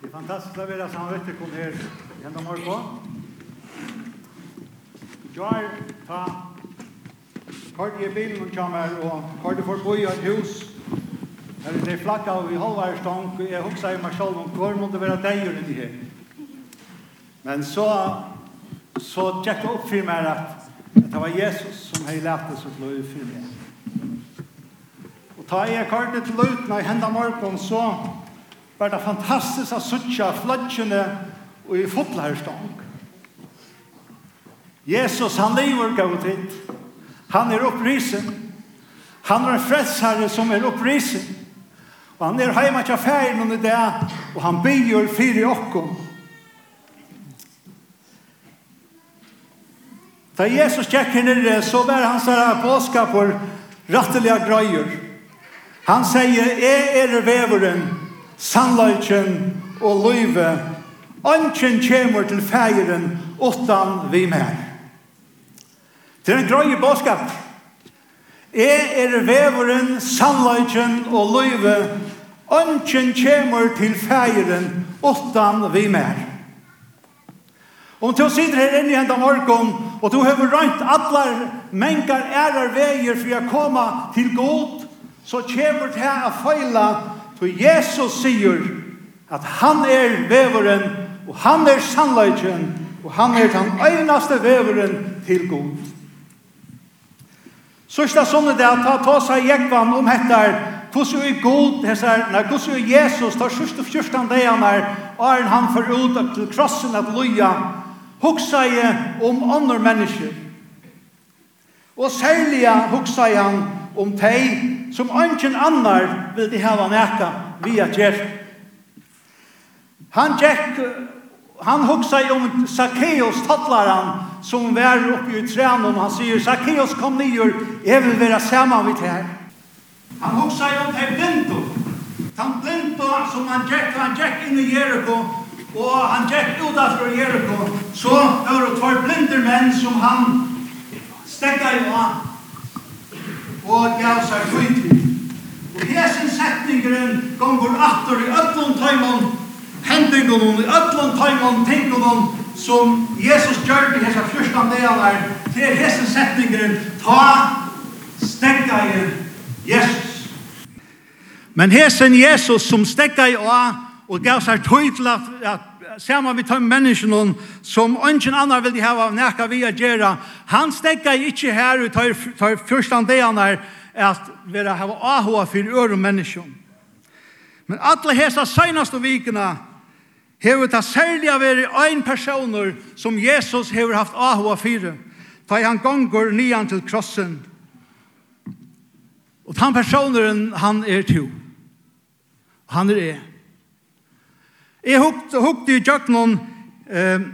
Det är fantastiskt att vara samvete kom här ända morgon på. Jag ta kort i bilen og kommer och hörde för på ett hus. Här är det flakka och vi håller stång och jag huxar i mig själv om kvar måste være deg i det här. Men så så tjekk opp for meg at det var Jesus som hade lärt oss att lov for meg. Og ta jeg kartet til løtene i hendene morgen så var det fantastisk å suttje fløtjene og i fotlerstånd. Jesus, han lever gav tid. Han er opprisen. Han er en fredsherre som er opprisen. Og han er heima til ferien under det, og han byr fire okkom. Da Jesus tjekk her nere, så var han sånn påskap for rattelige grøyer. Han sier, jeg er veveren, sannløyken og løyve, ønsken kommer til feiren utan vi mer. Det er en grøy bådskap. Jeg er veveren, sannløyken og løyve, ønsken kommer til feiren utan vi mer. Om du sitter her inne i enda morgon, og du har rønt allar mengar ærer veier for å komme til god, så kommer det her å feile For Jesus sier at han er veveren, og han er sannleikken, og han er den einaste veveren til god. Så er det sånn det at ta, ta seg jekvann om er hvordan er god, nei, hvordan er Jesus, tar sørste og fyrstan det han er, er han for ut til krossen at loja, hoksa jeg om andre mennesker. Og særlig hoksa jeg om teg, som ingen annar vil de hava neka via at. Han gikk, han hugsa om Zacchaeus tattlaran som var oppi i trænen, han sier, Zacchaeus kom nyer, jeg vil være saman vidt her. Han hugsa om det blindu, han blindu som han gikk, han gikk inn i Jericho, og han gikk utanfor Jericho, så var det tvær blinder menn som han stekka i av, og gav seg kvintlig. Og hesen setningeren gonger atter i ötlund taimann, hendingunum i ötlund taimann, tingunum, som Jesus gjør i hesa fyrstan delar, til hesen setningeren, ta stegga i Jesus. Men hesen Jesus som stegga i og gav seg tøytla at saman vi tar menneskjennom som ingen annan vil ha av nekka vi a gjerra. Han stekka ikkje her ut tøy fyrstan degane at vi hava ahua fyrir ørum menneskjum. Men alle hesa seinaste vikina hevur ta særliga veri ein personer som Jesus hevur haft ahua fyrir. Ta han gongur nian til krossen. Og han personeren han er to. Han er er. Jeg hukte, hukte i tjøkkenen eh,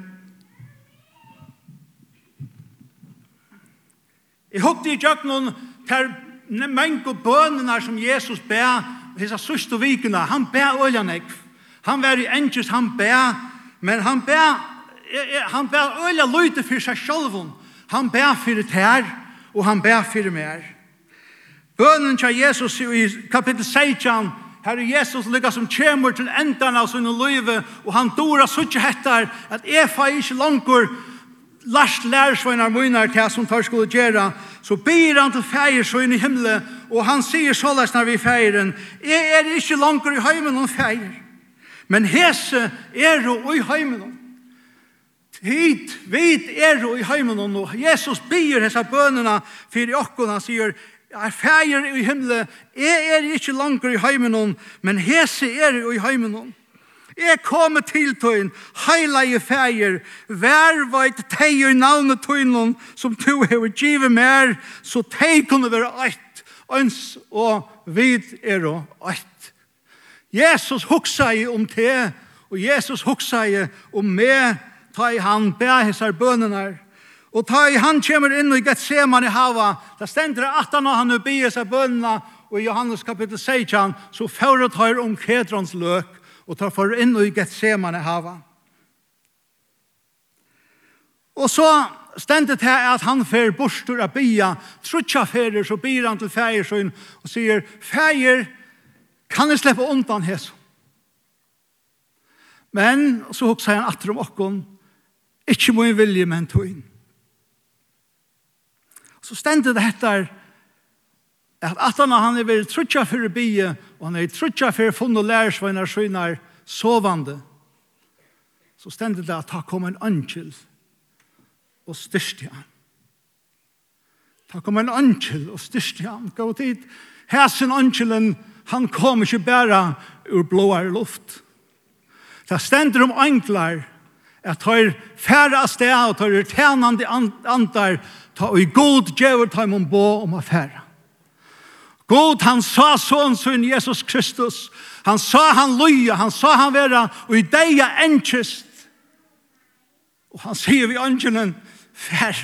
Jeg hukte i tjøkkenen ter menko bønene som Jesus ber hessa sørste vikene. Han ber øljanek. Han var i enkjøs, han ber, men han ber han ber øyla løyte for seg selv. Han ber for tær, og han ber for mer. Bønnen til Jesus i kapitel 16, Herre Jesus lykka som kjemur til endan av sin løyve, og han dora suttje hettar at Efa ikkje langkur last lærsveinar munar til som tar skulle gjera, så byr han til feir så inn i himmelen, og han sier såleis når vi feiren, jeg er ikkje langkur i heimen om feir, men hese er jo i heimen om. Hit, vid er jo i heimen om, og Jesus byr hese bønene for i han sier, er fægir i himle, jeg er ikke langer i heimenon, men hese er i heimenon. Jeg kommer til tøyen, i fægir, vær veit teg i navnet tøyen som to hever givet mer, så teg kunne være eit, øns og vid er og eit. Jesus huksa i om te, og Jesus huksa i om me, ta i han, bæ hessar bønenar, Og ta i han kommer inn i Gethsemane hava, da stender at han og han ubier seg bønna, og i Johannes kapittel 16, så fører tar om Kedrons løk, og tar for inn i Gethsemane hava. Og så stendet det at han fer bostur av bia, trutja ferir, så byr han til feir og sier, feir, kan jeg slippe undan hes? Men så hoksa han atter om okkon, ikkje må jeg vilje, men tog inn så stendet dette at at han er vært trutja fyrir bie, og han er trutja for funn og lærersveinar svinar sovande, så stendet det at han kom en angel og styrste han. Ta kom en angel og styrste han. Gå tid, hæsen angelen, han kom ikke bare ur blåare luft. Det stender om anglar, at tar færre av sted, og tar tjenande andar, ta og i god djever ta imon bo om affæra. God han sa sånn sin Jesus Kristus. Han sa han løye, han sa han vera, og i deia enkjist. Og han sier vi angelen, fær,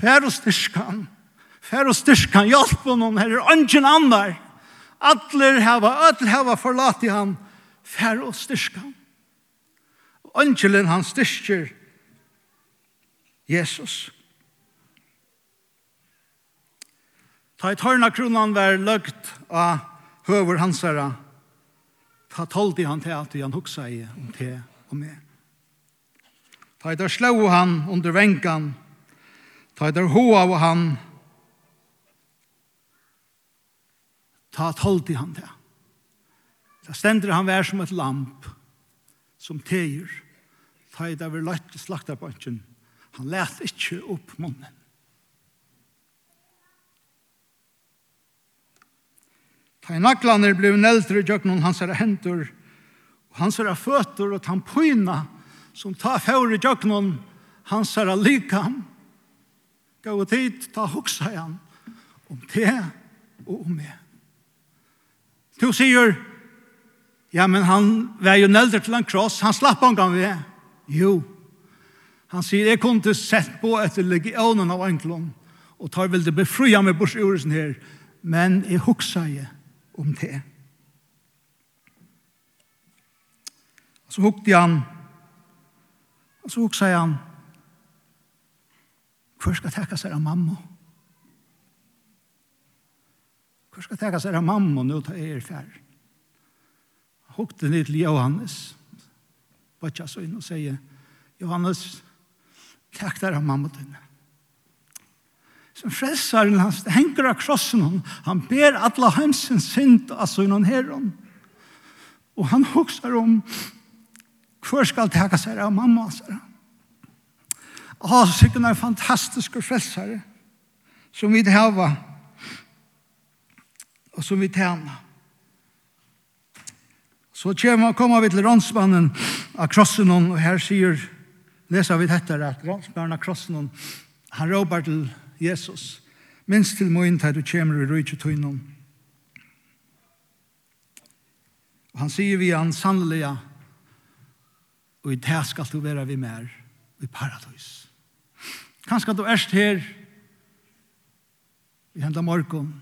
fær og styrskan, fær og styrskan, hjelp honom, her er angelen andar. Atler hava, atler hava forlat i han, fær og styrskan. Angelen han styrker Jesus. Ta i tørna kronan var løgt av høver hans herre. Ta toldi han til at han hoksa i om te og med. Ta i der slå han under venkan. Ta i der hoa av han. Ta toldi han til. Ta stender han vær som et lamp som teir. Ta i der var løgt slakta på Han let ikkje opp munnen. Ta i naklaner blev neldre djøknon hans er hendur, og hans er føtter og tampoina som ta fjør i djøknon hans er likam. Gå tid, ta hoksa igjen om te og om meg. Du sier, ja, men han var jo neldre til en kross, han slapp han gang ved. Jo, han sier, jeg kunne sett på etter legionen av enklån, og tar vel det befria meg bors her, men jeg hoksa igjen om det. Og så hukte han, og så hukte han, hvor skal takka seg av mamma? Hvor skal takka seg av mamma nå ta er fær? Hukte ned til Johannes, bare så inn og sier, Johannes, takk der av mamma dine som frelsaren hans henger av krossen hon. Han ber alla heimsens synd altså innan herron. Og han hokser om hvor skal teka seg av mamma så. Ah, sikkert er fantastisk frelsare som vi hava og som vi tjena. Så kommer vi til rånsmannen av krossen hon, og her sier, leser vi dette, at rånsmannen av krossen hon, han råper til Jesus. Minst til moin til du kommer i rujtje tøynon. Og han sier vi han sannelig og i det skal du være vi mer, i paradis. Kanskje du erst her, i henda morgon,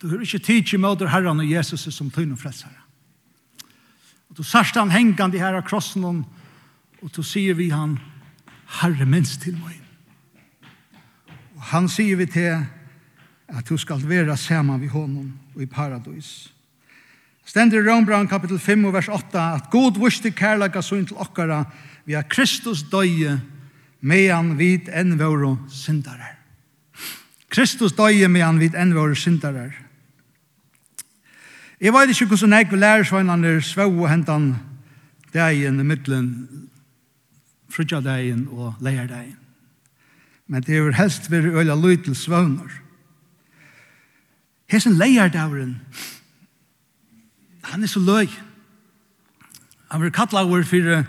du hører ikke tid til møter herren og Jesus som tøynon frelsere. Og du sørst han hengande her av krossen, og du sier vi han, Herre minst til moin han sier vi til at du skal være sammen vid honom og i paradis. Stender i Rønbrand kapitel 5 og vers 8 at God vurstig kærlega søgn til okkara vi har Kristus døye medan vid enn våre syndarar. Kristus døye medan vid enn våre syndarar. Jeg vet ikke hvordan jeg vil lære sveinene svå og hentan dagen i midtelen frutja dagen og leierdagen men det er helst ved øyla løy til svøvner. Hesen leierdavren, han er så løy. Han vil kalla over for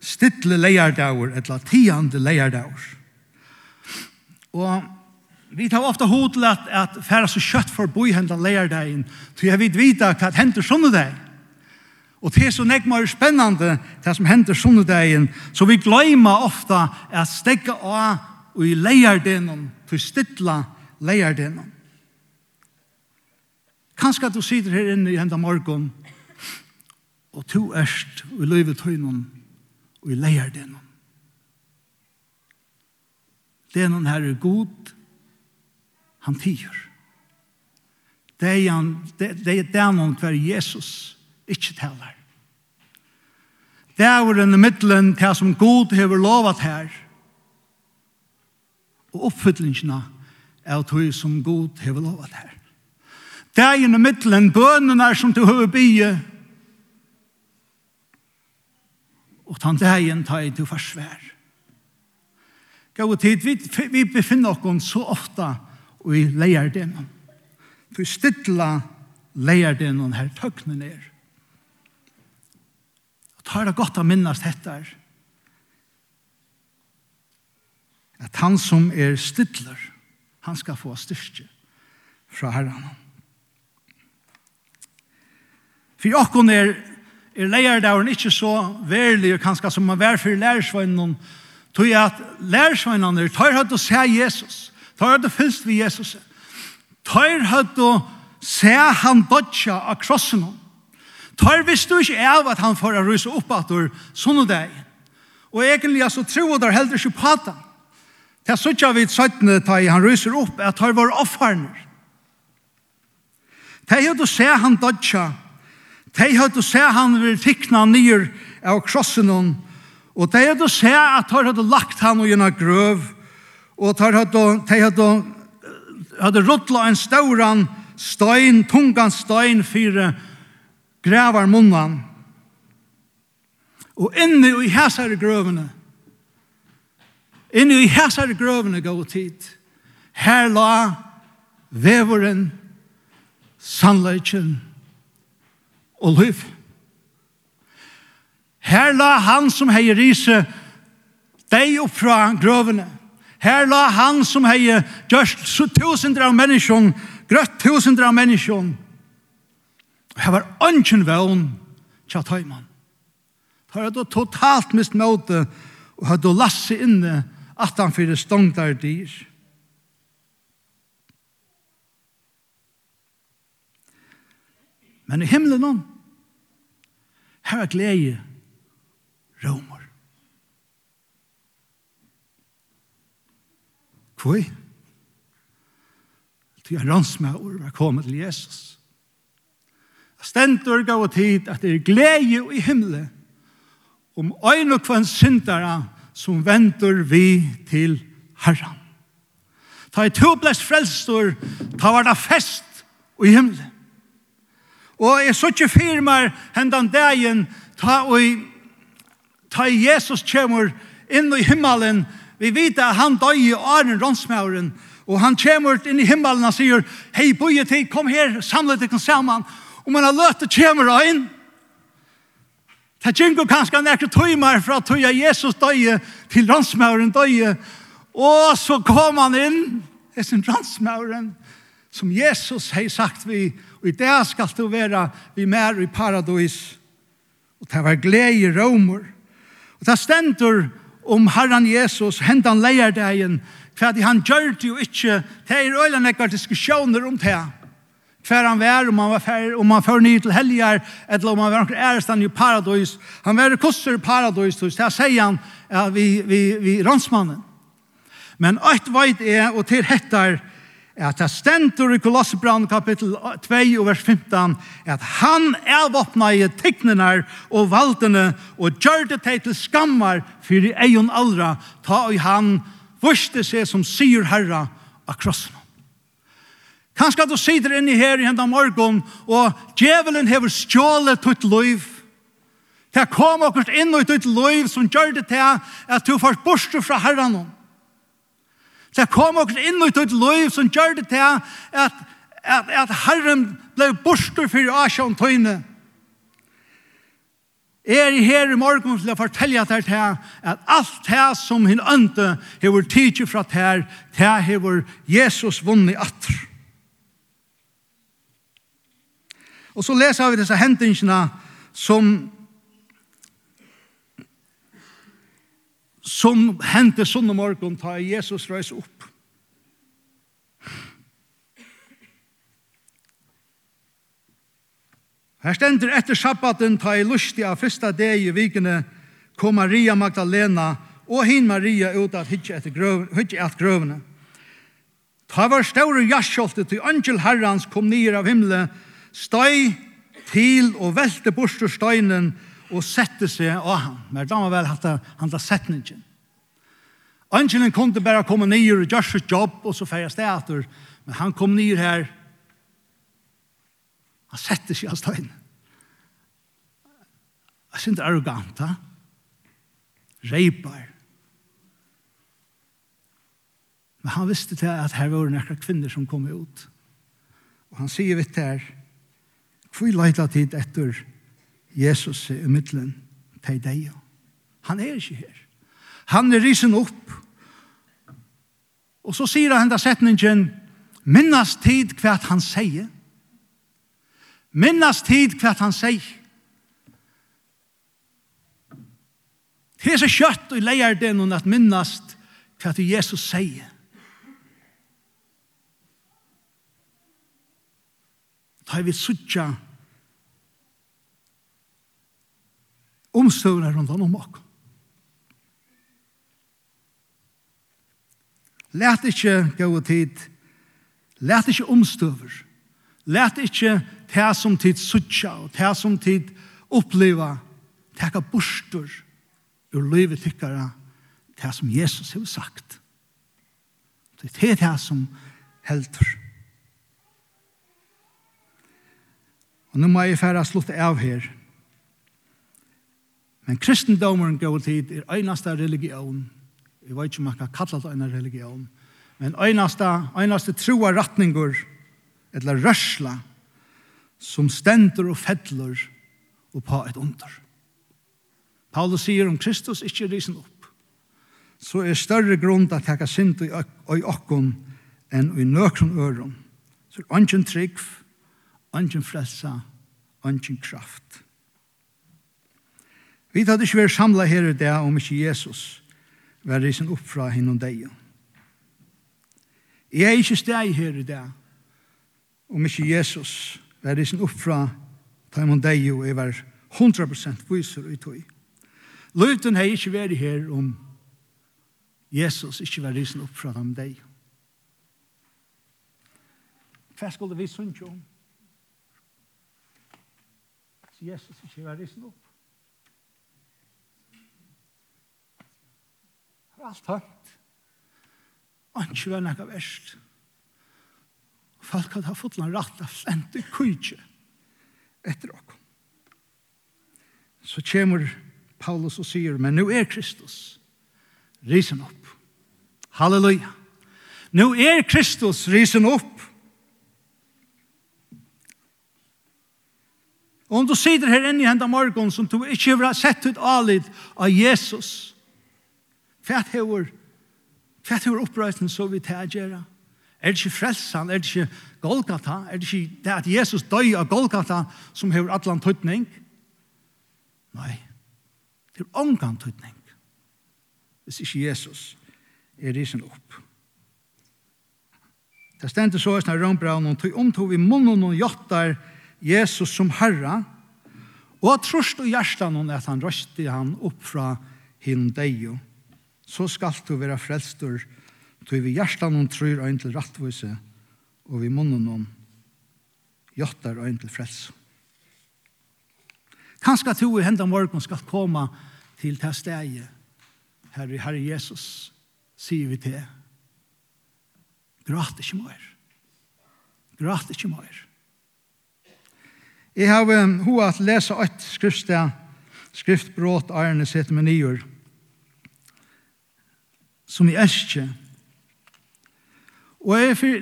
stittle leierdavr, etla tiande leierdavr. Og vi tar ofta hod til at, at færa så kjøtt for boihendan leierdavn, så jeg vil vita hva hender sånne dag. Og det er så nek mer spennende, det som hender sånne dagen, så vi gløyma ofta at stegge av og i leierdenon, til stidla leierdenon. Kanskje du sitter her inne i enda morgon, og to erst og i løyve tøynon, og i er Denon her er god, han tiger. Denon, denon hver Jesus ikke talar. Det er over denne middelen til som God hever lovat her, og oppfyllingene av tog som god hever lovet her. Dagen i middelen, bønene som du har bygge, og tann dagen tar jeg til forsvær. Gå tid, vi, vi befinner oss så ofte og i leierdenen. Du stilla leierdenen her tøkne ned. Og tar det godt å minnes dette her at han som er stidler, han skal få styrke fra herren. For åkken er, er leierdauren ikke så verlig, og kanskje som man var for lærersveinen, tog jeg at lærersveinen er, tar høyt å se Jesus, tar høyt å fylst ved Jesus, tar høyt å se han dødja av krossen hon. Tar visst du ikke av at han får å rysa opp at du sånn og deg. Og egentlig så tror jeg der heller ikke på at han. Det sutja vi søttene ta i han ryser opp at han var Det er hadde se han dødja. Det er hadde se han vil tikkna nyer av krossen hon, og de hadde se at han hadde lagt han og gjennom grøv, og de hadde, de hadde, hadde ruttla en stauran stein, tungan stein, fire grævar munnan. Og inne i hæsare grøvene, Inni i hæsar grøvene gå tid. Her la veveren, sannleikjen og liv. Her la han som hei rise deg opp fra grøvene. Her la han som hei gjørst tusinder av menneskjon, grøtt tusinder av menneskjon. Her var ønsken vevn tja tøyman. Her hadde totalt mist møte og hadde lasse inne at han fyrir stongtar dyr. Men i himmelen her er glede romer. Kvoi? Til en ransmaur var kommet til Jesus. Stendur gav tid at det er glede i himmelen om øyn og kvann syndere som venter vi til Herren. Ta i to blest frelstor, ta var det fest i himmelen. Og jeg så ikke firmer hendan dagen, ta, i ta Jesus kommer inn i himmelen, vi vet at han døg i åren rånsmauren, og han kommer inn i himmelen og sier, hei, boje til, kom her, samle deg sammen, og man har løtt det kommer inn, Det gjengo kanskje nekker tøymer fra tøya Jesus døye til ransmauren døye. Og så kom han inn, sin ransmauren, som Jesus har sagt vi, og i det skal du være vi mer i paradis. Og det var glede i romer. Og det stendur om Herren Jesus, hendan leierdegjen, for han gjør det jo ikke, det er øyne nekker diskusjoner om det her hver han var, om han var fer, om han för nye till helgar, eller om han var noen ärstan i paradis. Han var kusser i paradis, så jeg säger han ja, vi, vi, vi ransmannen. Men ett veit är, och till hettar, att det stendur i Kolossebrand kapitel 2 och vers 15, att han är vapna i tegnenar och valdene och gör det till skammar i eion allra, ta i han, vurste seg som syr herra av krossen. Kanskje du sitter inne her i hendene morgen, og djevelen hever stjålet ditt liv. Det kom akkurat inn i ditt liv som gjør det til at du får borste fra herren. Det kom akkurat inn i ditt liv som gjør det til at, at, at herren ble borste for Asjan tøyne. Er i her i morgen til å fortelle deg til at alt det som hinn ønte har vært tidlig fra det her, det hever Jesus vunnet atter. Og så leser vi disse hendelsene som som hendte sånn om morgen ta Jesus reis opp. Her stender etter sabbaten ta i lusti av første dag i vikene kom Maria Magdalena og hin Maria ut at hitje etter grøv, hitje at grøvene. Ta var større jasjolte til angel herrans kom nir av himmelen støy til og velte borster støynen og sette seg av han. Men da var vel han da setningen. Angelen kunne bare komme ner og gjøre sitt jobb, og så færre steder. Men han kom ner her. Han sette seg av støynen. Jeg synes det er arrogant, ha? Reipar. Men han visste til at her var noen kvinner som kom ut. Og han sier vitt her, Hvor leita tid etter Jesus i middelen til deg? Han er ikke her. Han er risen opp. Og så sier han da setningen, minnas tid hva han sier. Minnas tid hva han sier. Det er så kjøtt og leier det noen at minnas hva Jesus sier. Ta vi suttja omstøvende rundt om oss. Læt ikke gå tid. Læt ikke omstøver. Læt ikke ta som tid suttja og ta som tid oppleva taka bostur ur livet tykkara ta som Jesus har sagt. Det er det som helter. Og nå må jeg færa slutt av her. Men kristendomen går tid er einasta religion. Jeg vet ikke om man kan kalla det en religion. Men einaste, einaste troa ratningur, eller rørsla, som stender og fedler og på et under. Paulus sier om Kristus ikke risen opp, så er større grunn til å takke sint i okkon enn i nøkron øron. Så er ønsken trygg, ønsken frelsa, ønsken kraft. Vi hadde ikke vært samlet her i det om ikke Jesus var risen opp fra henne og deg. Jeg er ikke steg her i dag om ikke Jesus var risen opp fra henne og deg og jeg var 100% viser i tog. Løyten har ikke vært her om Jesus ikke var risen opp fra henne og deg. Hva skulle vi synge om? Jesus ikke var risen opp alt høyt. Og ikke var nekka verst. Folk hadde fått en rett av flente kujtje etter okkom. Så kommer Paulus og sier, men nu er Kristus risen opp. Halleluja. Nu er Kristus risen opp. Og om du sitter her inne i hendene morgen som du ikke har sett ut alid av Jesus, Hvat hevur hvat hevur uppreisen so við ta? Er det ikke frelsan, er det ikke Golgata, er det ikke det at Jesus døy av Golgata som hever atlan tøytning? Nei, det er omgang tøytning. Hvis ikke Jesus er risen opp. Det stendte så i Rønbraun, og tog omtog i munnen og jottar Jesus som herra, og trost og hjertan hon at han røsti han opp fra hin deio så skal du være frelstor, tog vi hjertan og tror øyn til rattvise, og vi munnen om jottar øyn til frels. Kanskje to i hendan morgen skal komme til det stedet, Herre, Herre Jesus, sier vi til. Gråt ikke mer. Gråt ikke mer. Jeg har um, hoa at lese et skriftsted, skriftbråt Arne Setmenier, som i æske. Og jeg, fyr,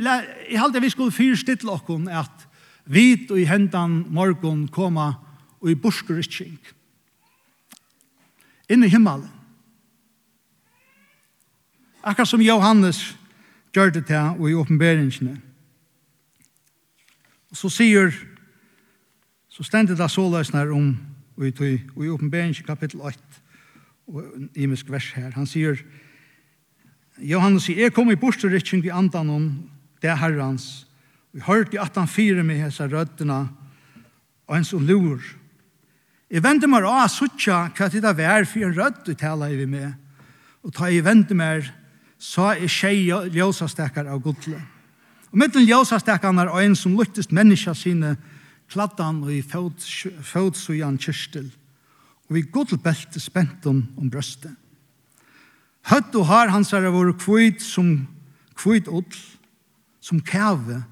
jeg halte vi skulle fyrstille okken at vit og i hendan morgon koma og i burskuritsking. Inne i himmelen. Akkurat som Johannes gjør det til og i åpenberingene. Og så sier, så stendet det så såløsene om og i, i åpenberingen kapittel 8 og i imisk vers her. Han sier, Johannes sier, jeg kom i borsterikking i andan om det herrans, Vi hørte at han fyrer med hese røddene, og en som lur. Jeg vende meg av suttja hva det er vær for en rødd du taler i med, og ta jeg vende meg, så er tjei ljøsastekker av godle. Og mittlen ljøsastekar er en som lyktest menneska sine kladdan og i fødsujan kyrstil, og vi godlbelte spentum om brøstet. Høtt og har hans er vår kvitt som kvitt ull, som kæve,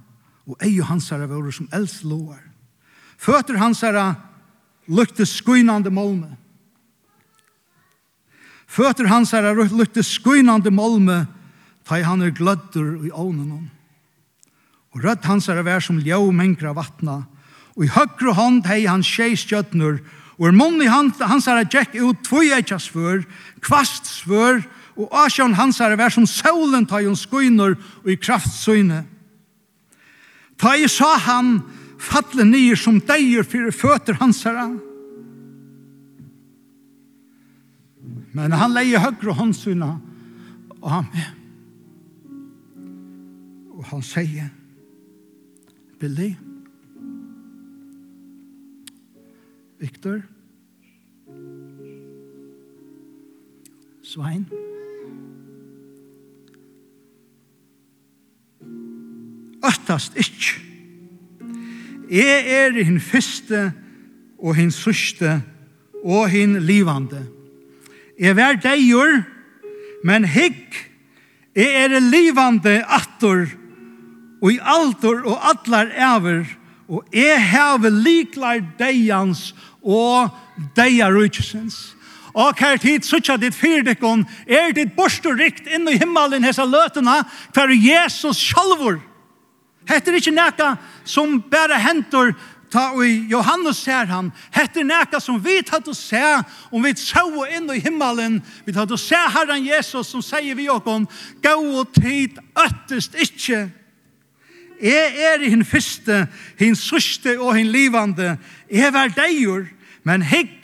og eie hans er vår som elds loar. Føtter hans er lukte skuinande molme. Føtter hans er lukte skuinande molme, ta han er glødder i ånen Og rødt hans er vær som ljau mengra vatna, og i høyre hånd hei han tjei stjøtner, og i munnen i hans er gjekk ut tvoi eitjas svør, kvast svør, og asjon hansare vær som solen ta jon skoinor og i kraftsøyne. Ta i sa han fatle nye som deier fyrir føtter hansare. Men han leie høyre håndsøyne og han med. Og han sier, Billy, Victor, Svein, Svein, øttast ikkje. Jeg er hinn fyrste og hinn sørste og hinn livande. Jeg vær deigur, men hikk, jeg er livande attor og i altor og atlar ever, og jeg heve liklar deians og deia rujtjusens. Og her tid suttja ditt fyrdekon, er ditt borstorikt inn i himmelen hesa løtena, hver Jesus sjalvor Hette er ikke nekka som bare hentur ta og Johannes ser han. Hette er nekka som vi tatt og se, om vi så inn i himmelen, vi tatt og se Herren Jesus som sier vi okon, gå og tid øttest ikkje. Jeg er i hinn fyrste, hinn sørste og hinn livande. Jeg er deigur, men hikk,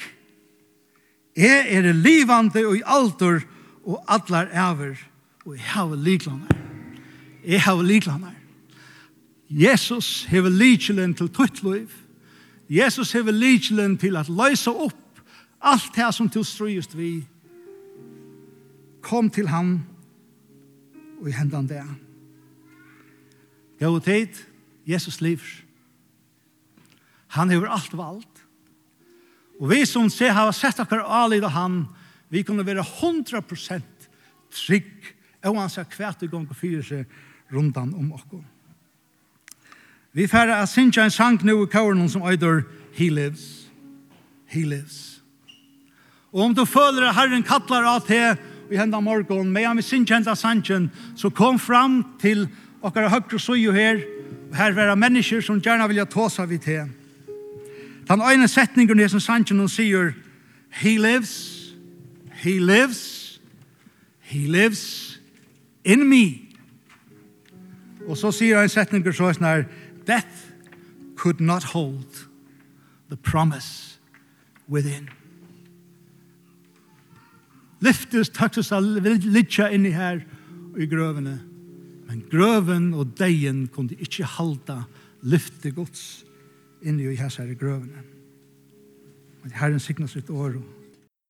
jeg er livande og i alder og allar æver, og jeg har liklanar. Jeg har liklanar. Jesus hever lykjelen til tøyt liv. Jesus hever lykjelen til at løse opp alt det som til strøyest vi. Kom til ham og i hendan det. Gåa tid, Jesus livs. Han hever alt valgt. Og vi som ser har sett akkur alid av han, vi kunne være 100% trygg, og han sa kvært i gang og fyrer seg rundan om okkur. Vi færre a sinja en sang nu i kåren som øyder He lives. He lives. Og om du føler at Herren kattlar av te i henda morgon, med han vi sinja enda sangen, så kom fram til okkara høyre suju her, og her vera mennesker som gjerne vilja tåsa vi te. Den øyne setningen er som sangen hun sier, He lives, he lives, he lives in me. Og så sier han setninger så sånn her, death could not hold the promise within. Lyftes taktes av litja inni her og i grøvene. Men grøven og deien kunde ikkje halda lyfte gods inni i hans her i grøvene. Men herren signa sitt år og